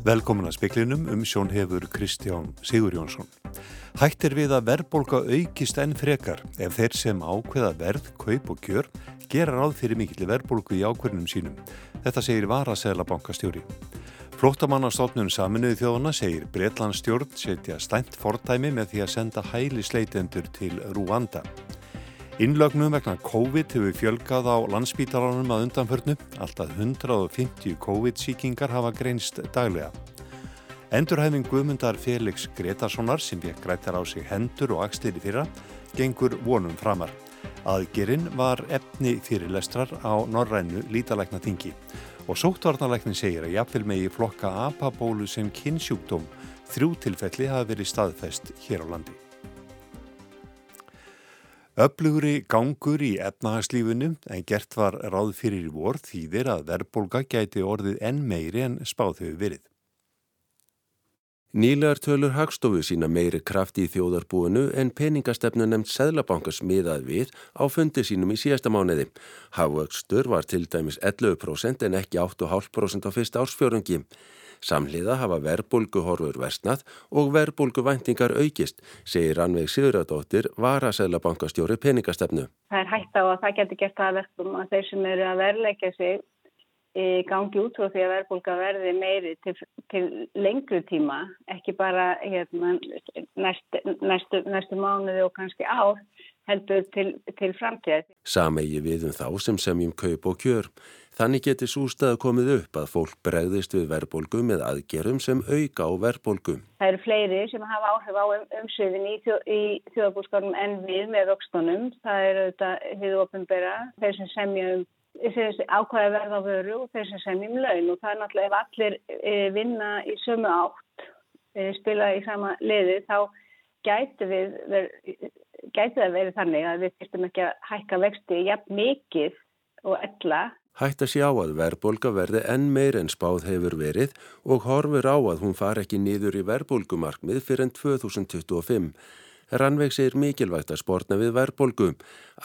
Velkomin að speklinum um sjón hefur Kristján Sigur Jónsson. Hætt er við að verðbólka aukist enn frekar ef þeir sem ákveða verð, kaup og kjör gera ráð fyrir mikill verðbólku í ákveðnum sínum. Þetta segir Varasæla bankastjóri. Flóttamannastofnun saminuði þjóðuna segir Breitlandstjórn setja stænt fordæmi með því að senda hæli sleitendur til Rúanda. Innlögnum vegna COVID hefur fjölgað á landsbítalanum að undanförnu. Alltaf 150 COVID-síkingar hafa greinst daglega. Endurhæfing Guðmundar Felix Gretarssonar sem vekk grætar á sig hendur og axlir í fyrra gengur vonum framar. Aðgerinn var efni fyrirlestrar á norrænu lítalækna þingi og sóttvarnalæknin segir að jafnvel megi flokka apabólu sem kynnsjúkdóm þrjú tilfelli hafi verið staðfest hér á landi. Öflugri gangur í efnahagslífunu en gert var ráð fyrir í vor þýðir að verðbólga gæti orðið enn meiri en spáð hefur verið. Nýlegar tölur hagstofu sína meiri kraft í þjóðarbúinu en peningastefnu nefnt Sæðlabankas miðað við á fundi sínum í síðasta mánuði. Hafvöxtur var til dæmis 11% en ekki 8,5% á fyrsta ársfjörungi. Samhliða hafa verbulguhorfur versnað og verbulguvæntingar aukist, segir Rannveig Sigurðardóttir, var að Sæðlabankastjóri peningastefnu. Það er hægt á að það getur gert að verkum að þeir sem eru að verleika sig gangi út frá því að verðbólka verði meiri til, til lengru tíma, ekki bara hérna, næstu, næstu, næstu mánuði og kannski ár, heldur til, til framtíð. Samegi við um þá sem semjum kaup og kjör. Þannig getur sústað komið upp að fólk bregðist við verðbólgu með aðgerum sem auka á verðbólgu. Það eru fleiri sem hafa áhrif á um, umsviðin í, þjó, í þjóðabúskarnum en við með vöxtunum. Það eru þetta hið ofinbera, þeir sem semja um ákvæða verða á vöru og þeir sem semjum laun og það er náttúrulega ef allir e, vinna í sömu átt, e, spila í sama liði þá gæti við gæti það verið þannig að við fyrstum ekki að hækka vexti jafn mikið og ella. Hætt að sjá að verðbólka verði enn meir en spáð hefur verið og horfur á að hún far ekki nýður í verðbólkumarkmið fyrir enn 2025. Rannveig segir mikilvægt að spórna við verðbólgu.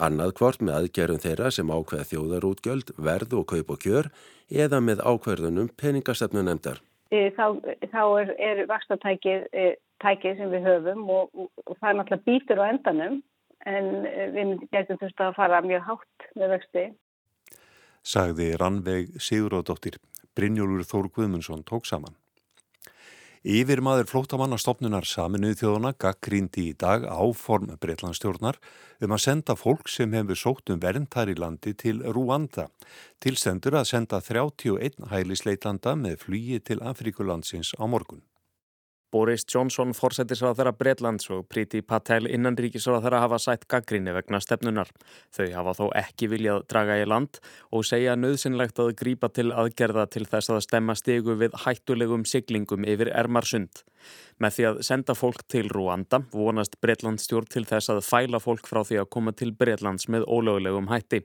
Annað hvort með aðgerðum þeirra sem ákveða þjóðarútgjöld, verð og kaup og kjör eða með ákverðunum peningastefnu nefndar. E, þá, þá er, er vakstatækið e, sem við höfum og, og það er náttúrulega býtur á endanum en e, við getum þurft að fara mjög hátt með vexti. Sagði Rannveig Siguróðdóttir. Brynjólfur Þór Guðmundsson tók saman. Yfir maður flótamannastofnunar saminuð þjóðuna gaggrindi í dag áform Breitlandstjórnar um að senda fólk sem hefur sótt um verndar í landi til Rúanda. Tilstendur að senda 31 hælisleitlanda með flugi til Afrikulandsins á morgun. Boris Johnson fórsættisrað þeirra Breitlands og Priti Patel innanríkisrað þeirra hafa sætt gaggrinni vegna stefnunar. Þau hafa þó ekki viljað draga í land og segja nöðsynlegt að grípa til aðgerða til þess að stemma stegu við hættulegum siglingum yfir Ermarsund. Með því að senda fólk til Rúanda vonast Breitlandsstjórn til þess að fæla fólk frá því að koma til Breitlands með ólögulegum hætti.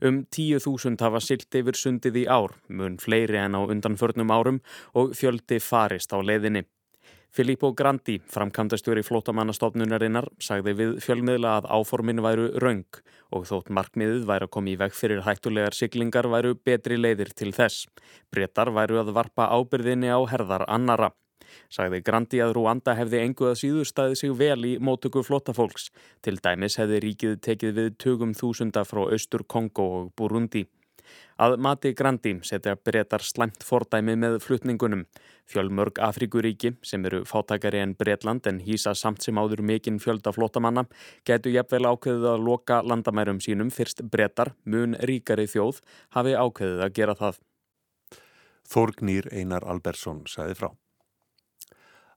Um 10.000 hafa silt yfir sundið í ár, mun fleiri en á undanförnum árum og fjöldi farist á leiðinni. Filippo Grandi, framkvæmdastjóri flótamannastofnunarinnar, sagði við fjölmiðla að áformin væru raung og þótt markmiðið væru að koma í veg fyrir hættulegar siglingar væru betri leiðir til þess. Bretar væru að varpa ábyrðinni á herðar annara. Sagði Grandi að Rúanda hefði engu að síður staði sig vel í mótöku flótafólks. Til dæmis hefði ríkið tekið við tökum þúsunda frá Östur Kongo og Burundi. Að mati Grandi setja breytar slæmt fordæmi með flutningunum. Fjölmörg Afríkuríki sem eru fátakari en Breitland en hýsa samt sem áður mikinn fjölda flótamanna getur jafnvel ákveðið að loka landamærum sínum fyrst breytar, mun ríkari þjóð, hafi ákveðið að gera það. Þorgnýr Einar Albersson sagði frá.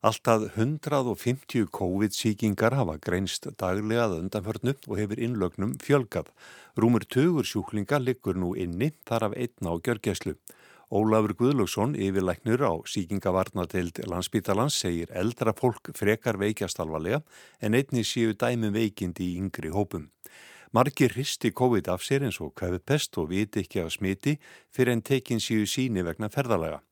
Alltaf 150 COVID-síkingar hafa greinst daglega að undanförnu og hefur innlögnum fjölgað. Rúmur tögur sjúklinga liggur nú inni þar af einna á gjörgæslu. Ólafur Guðlöksson, yfirleiknur á síkingavarnatild landsbítalans, segir eldra fólk frekar veikjast alvarlega en einni séu dæmi veikindi í yngri hópum. Margir hristi COVID af sér eins og kvefupest og viti ekki af smiti fyrir en tekin séu síni vegna ferðalega.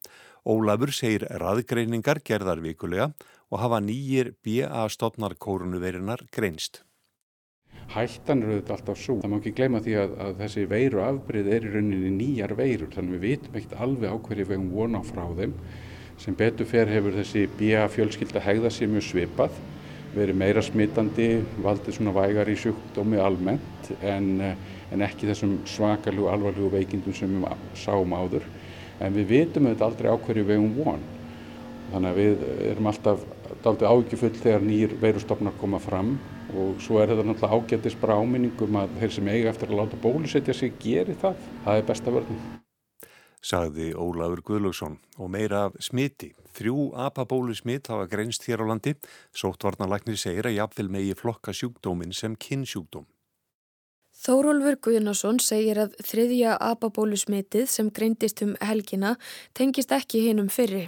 Ólafur segir raðgreiningar gerðar vikulega og hafa nýjir BA stopnar kórunuveirunar greinst. Hættan eru þetta alltaf svo. Það má ekki gleyma því að, að þessi veiru afbrið er í rauninni nýjar veirur þannig við vitum ekkert alveg á hverju við höfum vona frá þeim Sem betur fer hefur þessi BA fjölskylda hegða sér mjög svipað, verið meira smittandi, valdið svona vægar í sjúkdómi almennt en, en ekki þessum svakaljú alvarljú veikindum sem við sáum áður. En við vitum auðvitað aldrei á hverju vegum von. Þannig að við erum alltaf daldið ágjöfull þegar nýjir veirustofnar koma fram og svo er þetta náttúrulega ágættis bara áminningum að þeir sem eiga eftir að láta bólusetja sig geri það. Það er besta vörðin sagði Ólafur Guðlaugsson og meira af smiti. Þrjú apabólu smitt hafa grenst hér á landi. Sóttvarnalagnir segir að jafnvel megi flokka sjúkdómin sem kynnsjúkdóm. Þórólfur Guðnason segir að þriðja apabólusmitið sem greindist um helgina tengist ekki hinum fyrri.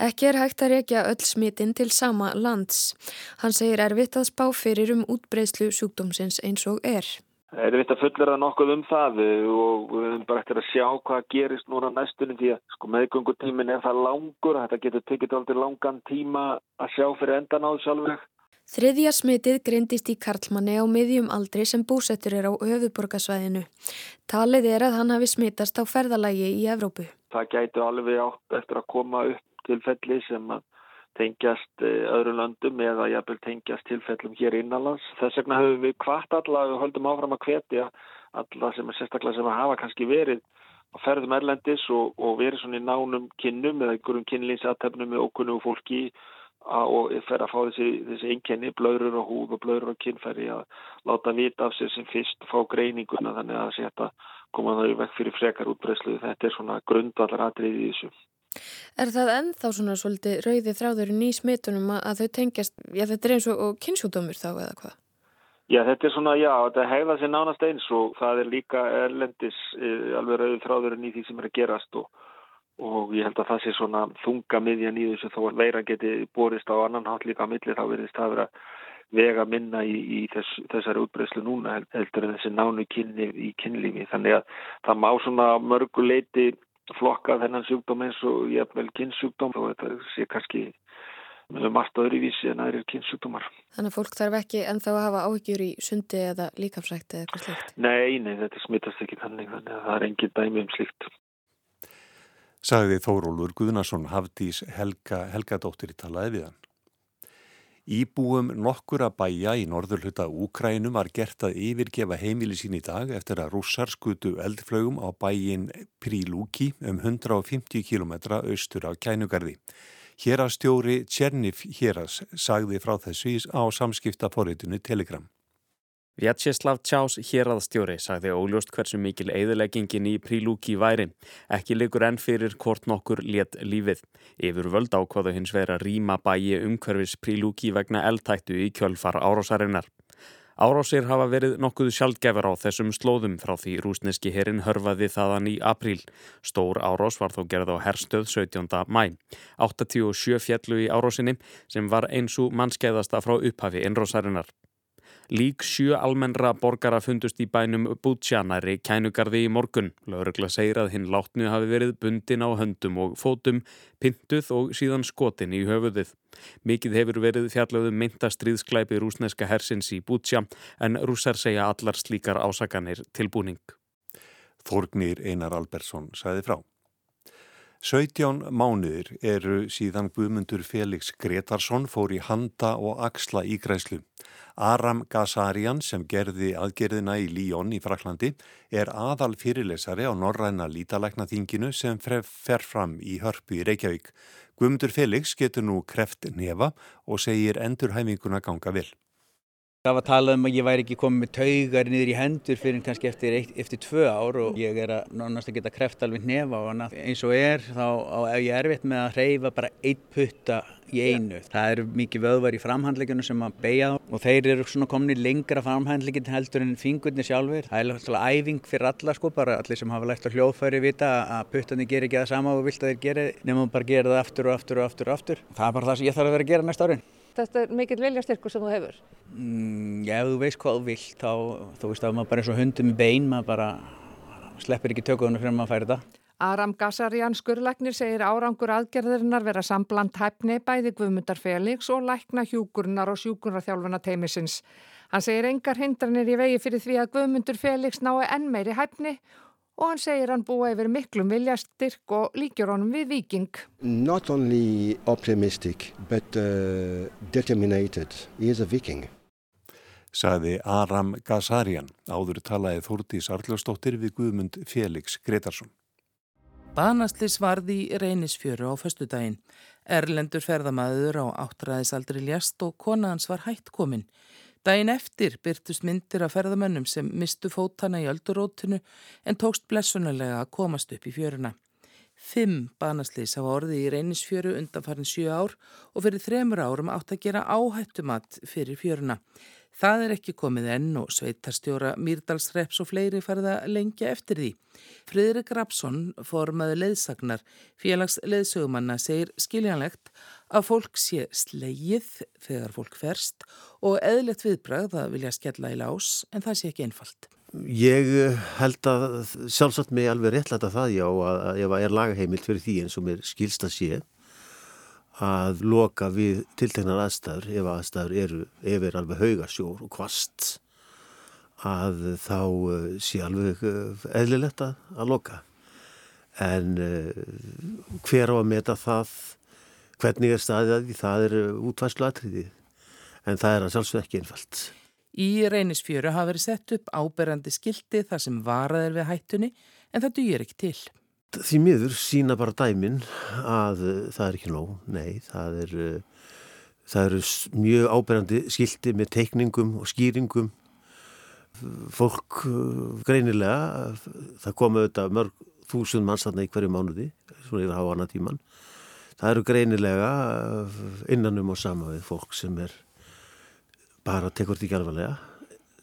Ekki er hægt að rekja öll smitin til sama lands. Hann segir erfitt að spá fyrir um útbreyslu sjúkdómsins eins og er. Er vitt að fullera nokkuð um það og við höfum bara eftir að sjá hvað gerist núna næstunum því að sko, meðgöngutímin er það langur, þetta getur tekið aldrei langan tíma að sjá fyrir endan á þessu alveg. Þriðja smitið greindist í Karlmanni á miðjum aldri sem búsettur er á höfuborgarsvæðinu. Talið er að hann hafi smitast á ferðalagi í Evrópu. Það gætu alveg átt eftir að koma upp til felli sem að tengjast eh, öðru löndum eða jafnvel tengjast tilfellum hér innanlands. Þess vegna höfum við hvart alla og höldum áfram að hvetja alla sem er sérstaklega sem að hafa kannski verið á ferðum erlendis og, og verið svona í nánum kinnum eða einhverjum kinnlýnsatöfnum með okkunum fólki og fer að fá þessi, þessi einkenni, blöður og húð og blöður og kinnferði að láta vita af sér sem fyrst fá greininguna þannig að það að koma þau vekk fyrir frekar útbreyslu. Þetta er svona grundvallar atrið í þessu. Er það ennþá svona svolítið rauði þráðurinn í smitunum að þau tengjast, já þetta er eins og kynnsjúdómur þá eða hvað? Já þetta er svona, já þetta hegða sér nánast eins og það er líka erlendis eh, alveg rauði þráðurinn í því sem er að gerast og, og ég held að það sé svona þunga miðjan í þessu þó að veira geti borist á annan hátt líka að milli þá verðist það vera vega minna í, í þess, þessari útbreyslu núna heldur en þessi nánu kynni í kynlífi þannig að það má svona mörguleiti flokka þennan sjúkdóm eins og jafnvel kynnsjúkdóm og þetta sé kannski með margt öðruvísi en aðrir kynnsjúkdómar. Þannig að fólk þarf ekki en þá að hafa áhyggjur í sundi eða líkafsrækti eða eitthvað slikt? Nei, nei, þetta smittast ekki þannig þannig að það er engin dæmi um slikt. Sagði Þórólur Guðnason Hafdís Helga Helgadóttir í talaði við hann. Íbúum nokkura bæja í norðurluta Úkrænum var gert að yfirgefa heimili sín í dag eftir að rússar skutu eldflögum á bæjin Prílúki um 150 km austur af kænugarði. Hér að stjóri Tjernif Héras sagði frá þessu á samskiptaforritinu Telegram. Vjatsjeslav Tjás hérraðstjóri sagði óljóst hversu mikil eðileggingin í Prílúki væri. Ekki likur enn fyrir hvort nokkur létt lífið. Yfir völd ákvaðu hins vera rýma bæi umhverfis Prílúki vegna eldtættu í kjölfar árásarinnar. Árásir hafa verið nokkuð sjálfgefur á þessum slóðum frá því rúsneski herin hörfaði þaðan í apríl. Stór árás var þó gerð á herstöð 17. mæ. 87 fjallu í árásinni sem var eins og mannskeiðasta frá upphafi innrósarinnar. Lík sjö almennra borgara fundust í bænum Bútsjanæri kænugarði í morgun. Laurugla segir að hinn látnu hafi verið bundin á höndum og fótum, pintuð og síðan skotin í höfuðið. Mikið hefur verið fjallöðu mynda stríðsklæpi rúsneska hersins í Bútsja en rússar segja allar slíkar ásakanir tilbúning. Þorgnir Einar Albersson sagði frá. 17 mánuðir eru síðan Guðmundur Felix Gretarsson fór í handa og axla í græslu. Aram Gazarian sem gerði aðgerðina í Líón í Fraklandi er aðal fyrirlesari á norræna lítalæknaþinginu sem fer fram í hörpu í Reykjavík. Guðmundur Felix getur nú kreft nefa og segir endurhæfinguna ganga vil. Það var talað um að ég væri ekki komið með taugar niður í hendur fyrir kannski eftir, eitt, eftir tvö ár og ég er að nánast að geta kreft alveg nefa og annað. Eins og er þá ef ég er erfitt með að hreyfa bara eitt putta í einu. Yeah. Það eru mikið vöðvar í framhandlegjunum sem að beigja þá og þeir eru svona komin í lengra framhandleginn heldur en fingurnir sjálfur. Það er alltaf æfing fyrir alla sko, bara allir sem hafa lært á hljóðfæri vita að puttarnir gerir ekki það sama og vilt að þeir gera nema bara gera það aftur og aftur og aftur og aftur. Það er bara það sem ég þarf að vera að gera næsta árin. Þetta er mikill viljastyrkur sem þú hefur? Mm, já, ef þú veist hvað þú vilt þá, þú veist að maður bara er svo hundum í bein, maður bara sleppir ekki tökuðunum fyrir að maður færi þetta. Aram Gassarian skurleiknir segir árangur aðgerðirinnar vera sambland hæfni bæði Guðmundar Felix og lækna hjúkurnar og sjúkurnarþjálfuna teimisins. Hann segir engar hindranir í vegi fyrir því að Guðmundur Felix nái enn meiri hæfni og hann segir hann búa yfir miklum viljastyrk og líkjur honum við viking. Not only optimistic but uh, determinated. He is a viking. Saði Aram Gazarian, áður talaði Þúrdís Arljósdóttir við Guðmund Félix Gretarsson. Banaslis varði í reynisfjöru á föstudaginn. Erlendur ferðamæður á áttræðisaldri ljast og kona hans var hætt komin. Dæin eftir byrtust myndir af ferðamönnum sem mistu fótana í öldurótinu en tókst blessunulega að komast upp í fjöruna. Fimm banaslis hafa orði í reynisfjöru undan farin sjö ár og fyrir þremur árum átt að gera áhættumat fyrir fjöruna. Það er ekki komið enn og sveitarstjóra Mýrdalsreps og fleiri farða lengja eftir því. Friðrik Rapsson, formaði leðsagnar, félags leðsögumanna, segir skiljanlegt að fólk sé slegið þegar fólk ferst og eðlert viðbrað að vilja skella í lás en það sé ekki einfalt. Ég held að sjálfsagt mig alveg réttlæta það já að ef það er lagaheimilt fyrir því eins og mér skilst að sé að loka við tiltegnar aðstæður ef aðstæður eru yfir alveg haugasjór og kvast að þá eh, sé alveg eh, eðlilegt að loka en eh, hver á að meta það hvernig er staðið að því? Það er útværslu atriði en það er að sjálfsög ekki einfalt. Í reynisfjöru hafa verið sett upp áberandi skildi þar sem varaðir við hættunni en það dýr ekki til. Því miður sína bara dæmin að uh, það er ekki nóg, nei, það er, uh, það eru mjög áberandi skildi með teikningum og skýringum. Fólk uh, greinilega, það komu auðvitað mörg þúsund manns þarna í hverju mánuði, svona yfir háana tíman. Það eru greinilega innanum og sama við fólk sem er bara tekur þetta ekki alvarlega,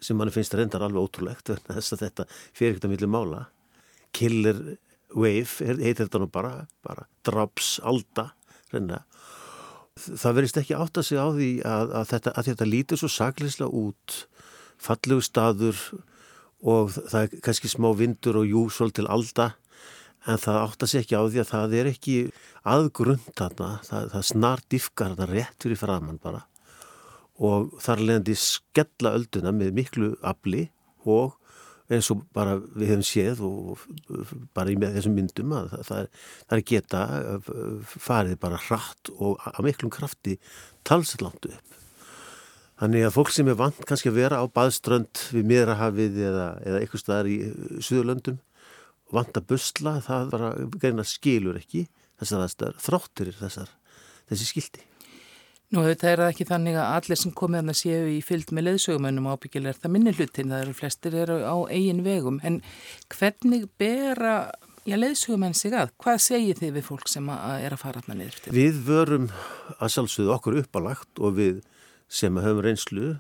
sem manni finnst að reyndar alveg ótrúlegt, þess að þetta fyrir ekkert að milli mála. Killir wave, heitir þetta nú bara, bara drops, alda reyna. það verist ekki átt að segja á því að, að, þetta, að þetta lítur svo sakleislega út fallegu staður og það er kannski smá vindur og júsól til alda en það átt að segja ekki á því að það er ekki aðgrund þarna, það, það snar diffkar þarna rétt fyrir framann bara og þar leðandi skella ölduna með miklu afli og eins og bara við hefum séð og bara í þessum myndum að það, það, er, geta uh, farið bara hratt og að miklum krafti talslandu upp. Þannig að fólk sem er vant kannski að vera á baðströnd við miðrahafið eða, eða eitthvað staðar í uh, Suðurlöndum vant að busla, það bara greina skilur ekki þessar aðstæður, þráttur þessar, þessi skildi. Nú þetta er það ekki þannig að allir sem komið að séu í fyllt með leðsögumönnum ábyggilega er það minni hlutin, það eru flestir eru á eigin vegum, en hvernig bera já, leðsögumenn sig að? Hvað segir þið við fólk sem að er að fara að niður til? Við vörum að sjálfsögðu okkur uppalagt og við sem höfum reynslu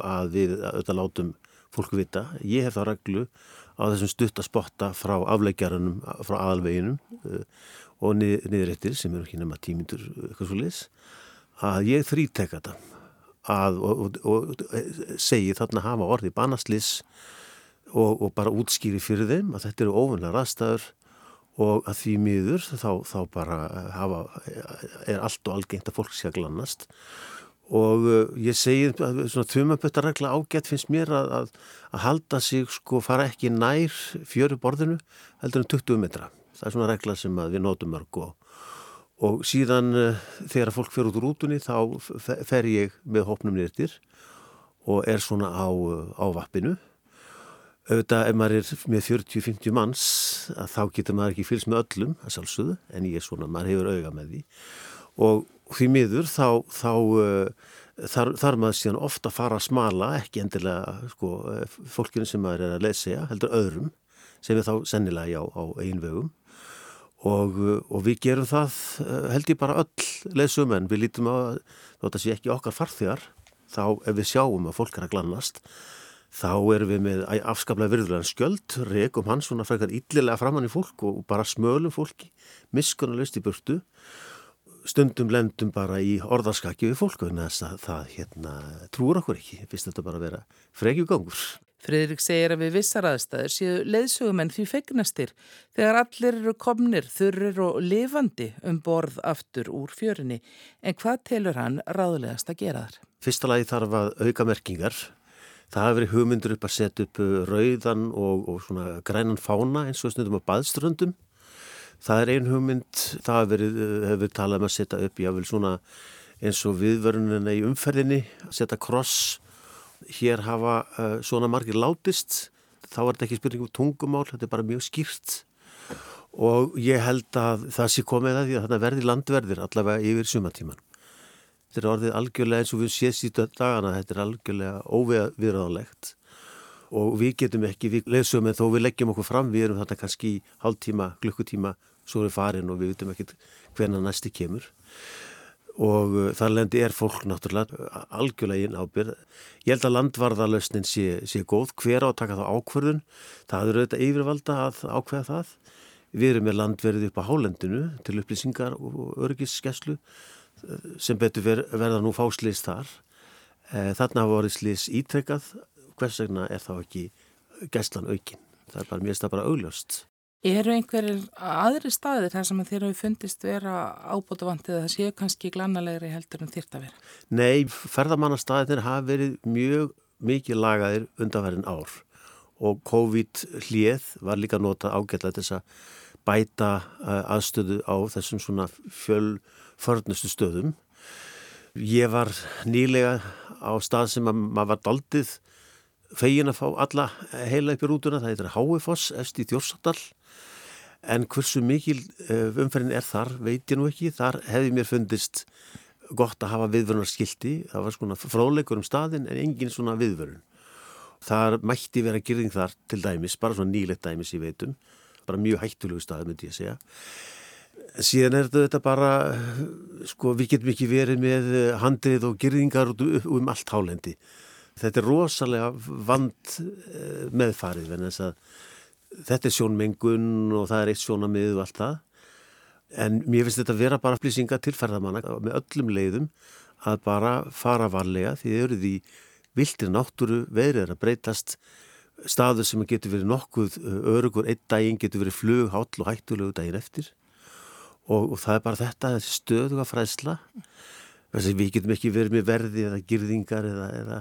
að við auðvitað látum fólk vita. Ég hef það reglu á þessum stuttaspotta frá afleggjarunum, frá aðalveginum uh, og niðurettir sem eru ekki nema tímindur eitthvað svo liðs að ég þríteka þetta. Að, og, og, og segi þarna hafa orði banaslis og, og bara útskýri fyrir þeim að þetta eru ofunlega rastæður og að því miður þá, þá bara hafa, er allt og algengt að fólk sé að glannast og uh, ég segi að svona þumaböttaregla ágætt finnst mér að, að, að halda sig sko fara ekki nær fjöru borðinu heldur en 20 metra. Það er svona regla sem við nótum mörg og og síðan uh, þegar fólk fer út úr útunni þá fer ég með hópnum nýttir og er svona á, á vappinu auðvitað ef maður er með 40-50 manns þá getur maður ekki fylgst með öllum að sjálfsögðu en ég er svona, maður hefur auga með því og því miður þá, þá uh, þar, þar maður síðan ofta fara að smala ekki endilega sko, fólkinu sem maður er að lesa heldur öðrum sem er þá sennilega á, á einvegum Og, og við gerum það eh, held ég bara öll leysum en við lítum að þetta sé ekki okkar farþjar þá ef við sjáum að fólk er að glannast þá erum við með afskaplega virðulegan skjöld, rekum hans svona frekar yllilega framann í fólk og bara smölum fólki, miskunnulegst í burtu stundum lendum bara í orðarskaki við fólk en þess að það hérna trúur okkur ekki, finnst þetta bara að vera frekjugangur Friðrik segir að við vissar aðstæður séu leiðsögumenn því fegnastir þegar allir eru komnir, þurrir og lifandi um borð aftur úr fjörinni. En hvað telur hann ráðlegast að gera þar? Fyrsta lagi þarf að auka merkingar. Það hafi verið hugmyndur upp að setja upp rauðan og, og svona grænan fána eins og snöðum á baðströndum. Það er ein hugmynd, það hefur verið, hef verið talað um að setja upp, jável svona eins og viðvörunina í umferðinni, að setja kross. Hér hafa uh, svona margir látist, þá er þetta ekki spurning um tungumál, þetta er bara mjög skýrt. Og ég held að það sé komið að því að þetta verði landverðir allavega yfir sumatíman. Þetta er orðið algjörlega eins og við séð síta dagana, þetta er algjörlega óviðraðalegt og við getum ekki, við lesum en þó við leggjum okkur fram, við erum þarna kannski hálftíma, glukkutíma, svo er farin og við veitum ekki hvernig næsti kemur og uh, þar lendi er fólk náttúrulega algjörlega inn ábyrð. Ég held að landvarðalösnin sé, sé góð, hver á að taka það ákverðun, það eru auðvitað yfirvalda að ákveða það. Við erum með landverðið upp á hálendinu til upplýsingar og örgisskeslu sem betur ver, verða nú fáslýst þar. Eh, þarna hafa vorið slýs ítrekkað, hvers vegna er þá ekki gæslan aukin. Það er bara mjög stað bara augljóst. Eru einhverjir aðri staðir þar sem þér hafi fundist vera ábútu vantið að það séu kannski glannalegri heldur en þýrt að vera? Nei, ferðamannastaðir hafa verið mjög mikið lagaðir undanverðin ár og COVID hlið var líka nota ágætlega þess að bæta eh, aðstöðu á þessum svona fjöl förnustu stöðum. Ég var nýlega á stað sem maður var daldið fegin að fá alla heila upp í rútuna, það heitir Háifoss, eftir Þjórsadal en hversu mikil eh, umferðin er þar veit ég nú ekki, þar hefði mér fundist gott að hafa viðvörunarskildi, það var svona fróðleikur um staðin en engin svona viðvörun. Það mætti vera gerðing þar til dæmis, bara svona nýlegt dæmis í veitum, bara mjög hættulegu staði myndi ég segja. Síðan er þetta bara sko við getum ekki verið með handrið og gerðingar um allt hálendi. Þetta er rosalega vand eh, meðfarið þetta er sjónmengun og það er eitt sjónamið og allt það. En mér finnst þetta að vera bara flýsinga tilferðamanna með öllum leiðum að bara fara varlega því þau eru því viltir náttúru veðrið að breytast staður sem getur verið nokkuð örugur einn daginn getur verið flug, hátl og hættulegu daginn eftir. Og, og það er bara þetta, stöðuga fræsla við getum ekki verið með verði eða girðingar eða, eða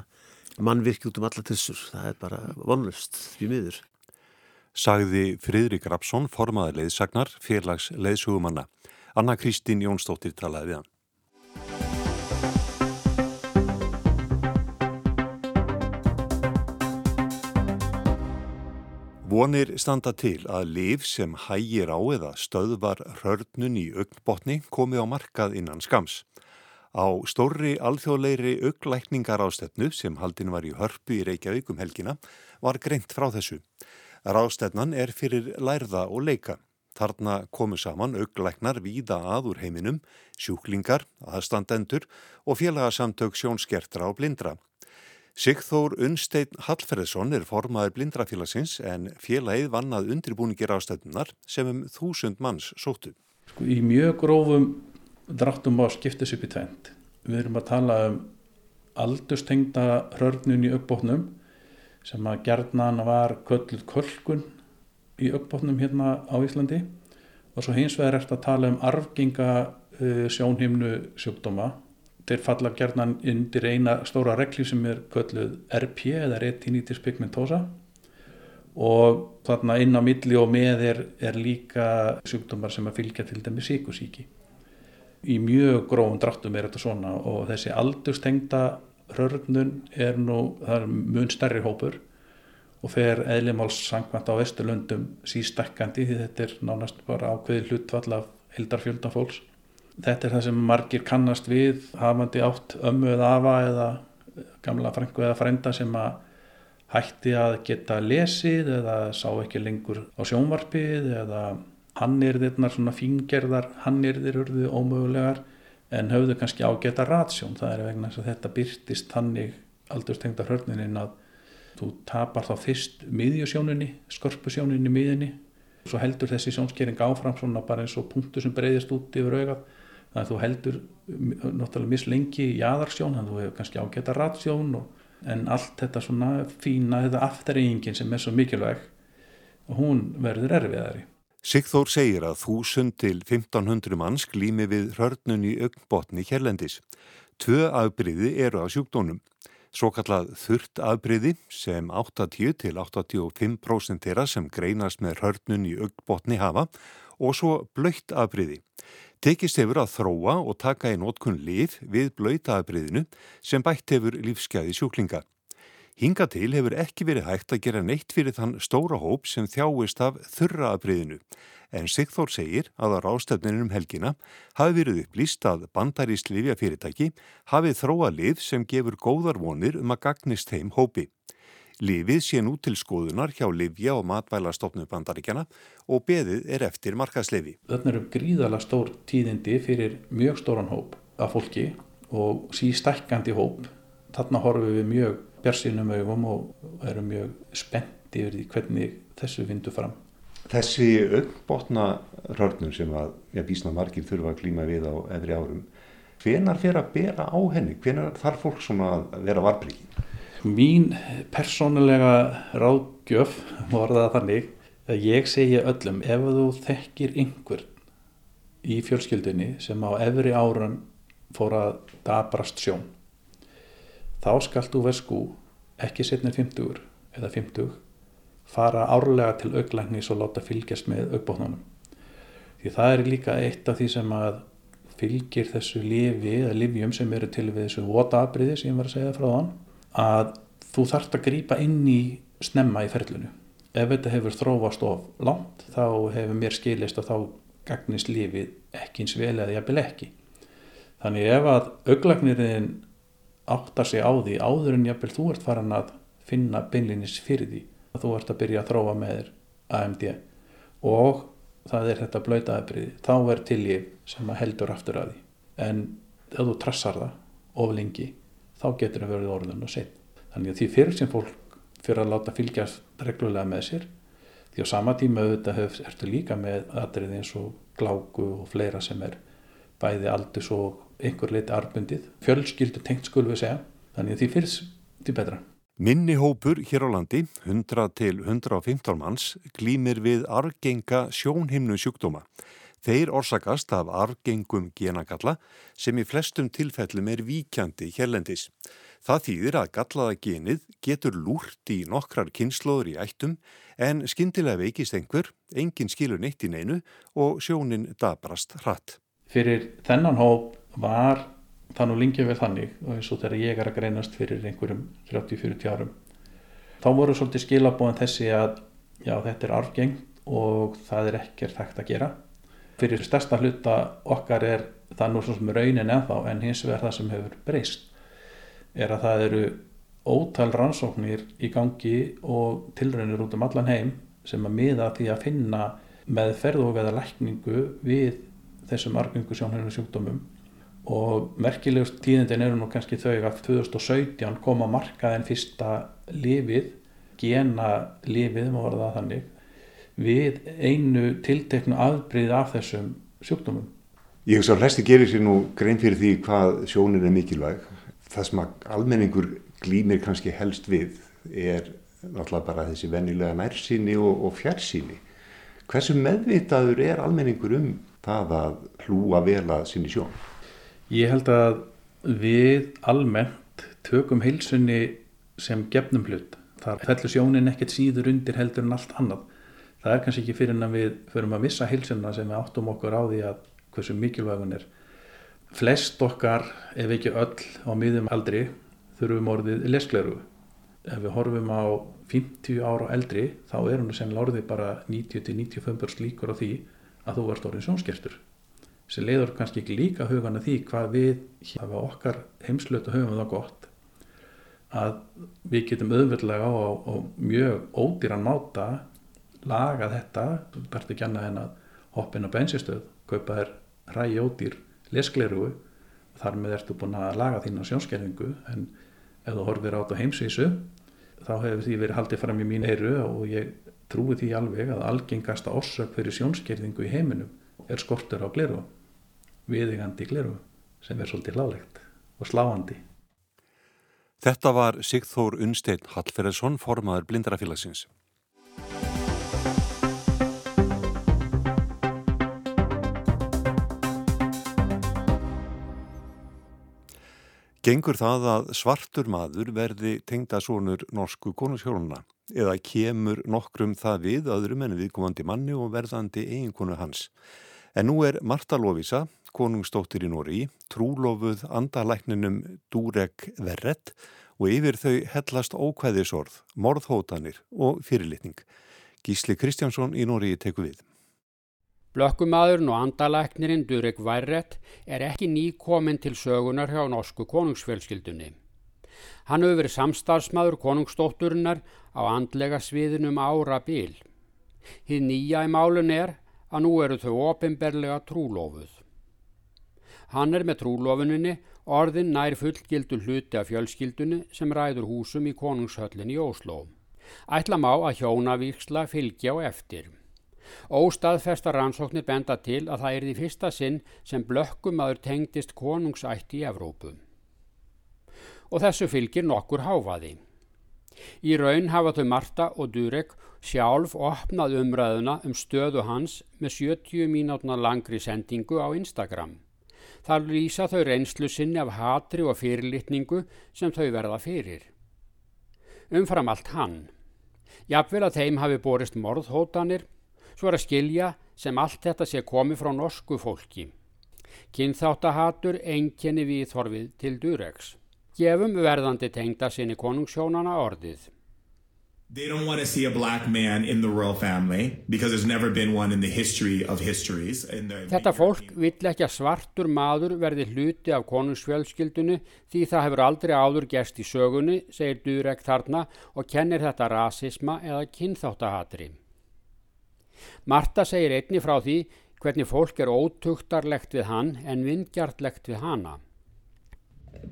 mannvirkjum út um alla tissur, það er bara vonlust við miður. Sagði Fridrik Rapsson, formaður leiðsagnar, félags leiðsugumanna. Anna Kristín Jónsdóttir talaði við hann. Vonir standa til að liv sem hægir á eða stöðvar hörnun í augnbotni komi á markað innan skams. Á stórri alþjóðleiri auglækningar ástefnu sem haldin var í hörpu í Reykjavík um helgina var greint frá þessu. Rástefnan er fyrir lærða og leika. Þarna komu saman auglæknar víða að úr heiminum, sjúklingar, aðstandendur og félagasamtök sjónskertra og blindra. Sigþór Unnstein Hallferðsson er formaður blindrafélagsins en félagið vannað undirbúningir ástöðunar sem um þúsund manns sóttu. Sko, í mjög grófum dráttum á skiptis upp í tvent. Við erum að tala um aldustengda hörnun í aukbóknum sem að gerðnan var kölluð kölkun í aukbóknum hérna á Íslandi. Og svo hins vegar er þetta að tala um arfginga uh, sjónhimnu sjúkdóma. Þeir falla gerðnan undir eina stóra regli sem er kölluð RP eða retinitis pigmentosa. Og þarna inn á milli og með er, er líka sjúkdómar sem að fylgja til dæmi síkusíki. Í mjög grófum dráttum er þetta svona og þessi aldurstengda hörnun er nú, það er mun stærri hópur og fer eðlimáls sangvænt á vesturlöndum sístekkandi því þetta er nánast bara ákveði hlutvall af heldarfjöldan fólks. Þetta er það sem margir kannast við, hafandi átt ömmu eða afa eða gamla frængu eða frænda sem að hætti að geta lesið eða sá ekki lengur á sjónvarpið eða hannirðirnar, svona fingerðar hannirðir urðu ómögulegar en höfðu kannski ágæta ratsjón. Það er vegna þess að þetta byrtist hannig aldurstengta hörninin að þú tapar þá fyrst miðjusjóninni, skorpusjóninni miðinni og svo heldur þessi sjónskering áfram svona bara eins og punktu sem breyðist út yfir augað þannig að þú heldur náttúrulega mislengi í aðarsjón þannig að þú hefur kannski ágæta ratsjón en allt þetta svona fína þetta afturreyningin sem er svo mikilvæg hún verður erfiðari. Sigþór segir að 1000 til 1500 manns glými við hörnun í augnbotni hérlendis. Tvö afbríði eru á sjúkdónum. Svo kallað þurrt afbriði sem 80 til 85% þeirra sem greinast með hörnun í augbotni hafa og svo blöytt afbriði. Tekist hefur að þróa og taka í nótkunn lif við blöyta afbriðinu sem bætt hefur lífskeiði sjúklinga. Hinga til hefur ekki verið hægt að gera neitt fyrir þann stóra hóp sem þjáist af þurra afbriðinu en Sigþór segir að á rástefninum helgina hafi verið upplýst að bandarísk livjafyrirtæki hafi þróa lið sem gefur góðar vonir um að gagnist þeim hópi. Livið sé nú til skoðunar hjá Livja og matvælastofnu bandaríkjana og beðið er eftir markaslefi. Þetta eru gríðala stór tíðindi fyrir mjög stóran hóp af fólki og sístækkandi hóp. Þarna horfum við mjög björnsýnum augum og erum mjög spennt yfir því hvernig þessu vindu fram. Þessi auðbotna rörnum sem að ja, bísna margir þurfa að klíma við á efri árum, hvenar fer að bera á henni? Hvenar þarf fólk svona að vera varbriki? Mín persónulega ráðgjöf var það þannig að ég segja öllum ef þú þekkir einhvern í fjölskyldinni sem á efri áran fór að dabrast sjón þá skalt þú vesku ekki setna 50 eða 50 fara árlega til auglæknis og láta fylgjast með augbóknunum. Því það er líka eitt af því sem að fylgir þessu lifi eða livjum sem eru til við þessu votabriði sem ég var að segja frá þann að þú þarfst að grýpa inn í snemma í ferlunu. Ef þetta hefur þrófast of langt þá hefur mér skilist að þá gagnist lifið ekki eins vel eða jafnvel ekki. Þannig ef að auglæknirinn áttar sig á því áður en jafnvel þú ert farin að finna beinlinis fyrir því að þú ert að byrja að þróa með þér AMD og það er þetta blöytaðabriði þá er til ég sem heldur aftur að því. En ef þú trassar það of lengi þá getur það verið orðun og sinn þannig að því fyrir sem fólk fyrir að láta fylgjast reglulega með sér því á sama tíma auðvitað ertu líka með aðrið eins og gláku og fleira sem er bæði aldus og einhver leiti arbundið fjölskyldu tengt skulum við segja þannig að því fyrst því betra Minni hópur hér á landi, 100 til 115 manns, glýmir við argenga sjónhimnu sjúkdóma. Þeir orsakast af argengum genagalla sem í flestum tilfellum er víkjandi hérlendis. Það þýðir að gallaða genið getur lúrt í nokkrar kynnslóður í ættum en skindilega veikist einhver, engin skilur neitt í neinu og sjónin dabrast hratt. Fyrir þennan hóp var það nú lingið vel þannig og eins og þegar ég er að greinast fyrir einhverjum 30-40 árum þá voru svolítið skilabóðan þessi að já þetta er arfgengt og það er ekkert hægt að gera. Fyrir stærsta hluta okkar er það nú svona raunin ennþá en hins vegar það sem hefur breyst er að það eru ótal rannsóknir í gangi og tilraunir út um allan heim sem að miða því að finna með ferð og veða lækningu við þessum argengu sjónhörnum sjúkdómum og merkilegust tíðindin eru nú kannski þau að 2017 kom að markaðin fyrsta lifið, gena lifið, má verða þannig, við einu tilteknu afbríð af þessum sjúkdómum. Ég hugsa að flesti gerir sér nú grein fyrir því hvað sjónin er mikilvæg. Það sem að almenningur glýmir kannski helst við er náttúrulega bara þessi vennilega nærsýni og, og fjarsýni. Hversu meðvitaður er almenningur um það að hlúa vel að sinni sjón? Ég held að við almennt tökum heilsunni sem gefnum hlut. Það fellur sjónin ekkert síður undir heldur en allt annað. Það er kannski ekki fyrir en að við förum að missa heilsunna sem við áttum okkur á því að hversu mikilvægun er. Flest okkar, ef ekki öll á miðum aldri, þurfum orðið leskleru. Ef við horfum á 50 ára eldri þá er hann sem orðið bara 90-95% líkur á því að þú ert orðin sjónskertur sem leiður kannski ekki líka hugana því hvað við hafa okkar heimslötu höfum það gott að við getum auðvöldlega á, á mjög ódýran máta laga þetta. Þú þarfst ekki annað en að hoppin á bensinstöð, kaupa þér rægi ódýr leskleru. Og þar með ertu búin að laga þín á sjónskerfingu en ef þú horfir át á heimsvísu þá hefur því verið haldið fram í mín eiru og ég trúi því alveg að algengasta orsök fyrir sjónskerfingu í heiminum er skortur á gleru viðingandi gleru sem er svolítið hlálegt og sláandi. Þetta var Sigþór Unstein Hallferðsson, formaður blindarafélagsins. Gengur það að svartur maður verði tengdasónur norsku konungshjóluna eða kemur nokkrum það við öðrum en viðkomandi manni og verðandi eiginkonu hans. En nú er Marta Lovisa, konungstóttir í Nóri, trúlofuð andalækninum Durek Verret og yfir þau hellast ókvæðisorð, morðhótanir og fyrirlitning. Gísli Kristjánsson í Nóri teku við. Blökkumadurinn og andalæknirinn Durek Værrett er ekki nýkominn til sögunar hjá norsku konungsfjölskyldunni. Hann hefur verið samstarfsmaður konungsdótturinnar á andlega sviðinum ára bíl. Hið nýja í málun er að nú eru þau ofinberlega trúlofuð. Hann er með trúlofuninni orðin nær fullgildu hluti af fjölskyldunni sem ræður húsum í konungshöllin í Ósló. Ætla má að hjónavíksla fylgja og eftir. Óstaðfesta rannsóknir benda til að það er því fyrsta sinn sem blökkumadur tengdist konungsætti í Evrópu. Og þessu fylgir nokkur háfaði. Í raun hafa þau Marta og Durek sjálf opnað umræðuna um stöðu hans með 70 mínútna langri sendingu á Instagram. Þar lýsa þau reynslu sinni af hatri og fyrirlitningu sem þau verða fyrir. Umfram allt hann. Jafnvel að þeim hafi borist morðhótanir Svo er að skilja sem allt þetta sé komið frá norsku fólki. Kynþáttahatur enginni við þorfið til Durex. Gefum verðandi tengda sinni konungssjónana orðið. They don't want to see a black man in the royal family because there's never been one in the history of histories. Þetta fólk vill ekki að svartur maður verði hluti af konungsfjölskyldunu því það hefur aldrei áður gest í sögunni, segir Durek þarna og kennir þetta rasisma eða kynþáttahatri. Marta segir einni frá því hvernig fólk er ótugtarlegt við hann en vingjartlegt við hana.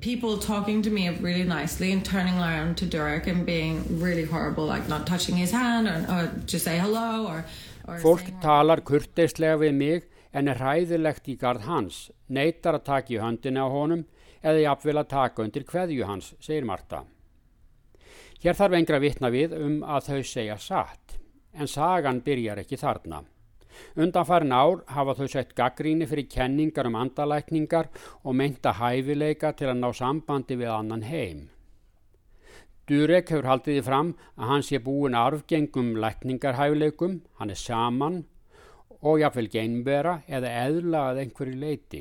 People talking to me really nicely and turning around to Derek and being really horrible like not touching his hand or, or just say hello or, or Fólk talar kurteislega við mig en er hræðilegt í gard hans, neytar að taka í höndina á honum eða jafnvel að taka undir hverju hans, segir Marta. Hér þarf engra vitna við um að þau segja satt en sagan byrjar ekki þarna. Undanfærin ár hafa þau sett gaggríni fyrir kenningar um andalækningar og meinta hæfileika til að ná sambandi við annan heim. Durek hefur haldið í fram að hann sé búin arfgengum lækningarhæfileikum, hann er saman og jáfnvel geinbera eða eðla að einhverju leiti.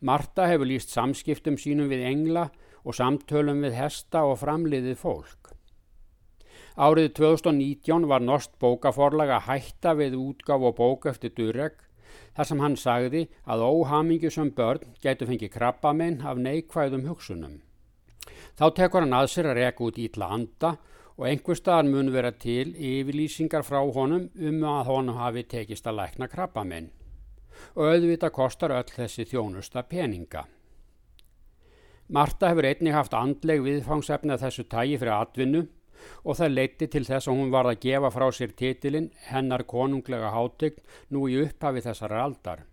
Marta hefur líst samskiptum sínum við engla og samtölum við hesta og framliðið fólk. Árið 2019 var Norsk bókaforlag að hætta við útgáf og bók eftir Durek þar sem hann sagði að óhamingjusum börn gætu fengið krabbamenn af neikvæðum hugsunum. Þá tekur hann að sér að reka út ítla anda og einhver staðar mun vera til yfirlýsingar frá honum um að honum hafi tekist að lækna krabbamenn og auðvita kostar öll þessi þjónusta peninga. Marta hefur einnig haft andleg viðfangsefni að þessu tægi fyrir atvinnu og það leiti til þess að hún var að gefa frá sér titilinn hennar konunglega hátegn nú í upphafi þessar aldar.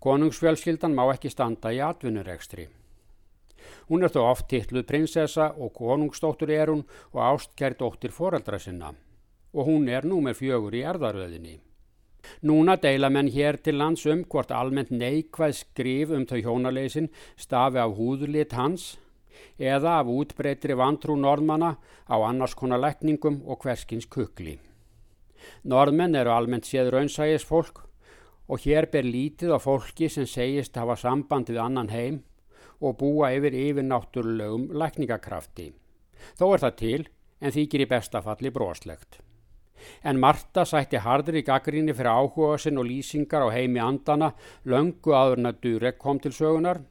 Konungsfjölskyldan má ekki standa í atvinnurekstri. Hún er þó oft titluð prinsessa og konungsdóttur er hún og ástkær dóttir foreldra sinna og hún er nú með fjögur í erðaröðinni. Núna deila menn hér til lands um hvort almennt neikvæð skrif um þau hjónaleysin stafi af húðlit hans eða af útbreytri vantrú norðmanna á annars konar lekningum og hverskins kukli. Norðmenn eru almennt séð raunsægis fólk og hér ber lítið á fólki sem segist hafa samband við annan heim og búa yfir yfirnáttúrulegum lækningakrafti. Þó er það til en þykir í bestafalli broslegt. En Marta sætti hardri gaggríni fyrir áhuga sinn og lýsingar á heimi andana löngu aður en að Durek kom til sögunar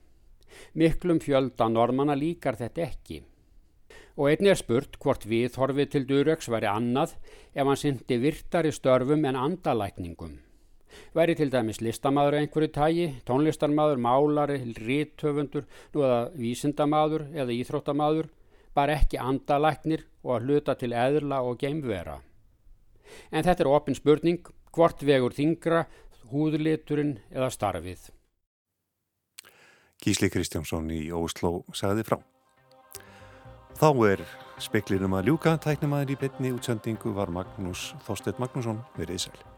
Miklum fjölda normanna líkar þetta ekki. Og einnig er spurt hvort viðhorfið til Duröks væri annað ef hann syndi virtari störfum en andalækningum. Væri til dæmis listamæður einhverju tægi, tónlistarmæður, málari, ríthöfundur, nú eða vísindamæður eða íþróttamæður, bara ekki andalæknir og að hluta til eðla og geimvera. En þetta er ofin spurning hvort vegur þingra, húðliturinn eða starfið. Gísli Kristjánsson í Ósló sagði frá. Þá er speklinum að ljúka, tæknum aðeins í betni útsendingu var Magnús Þorstedt Magnússon verið sæl.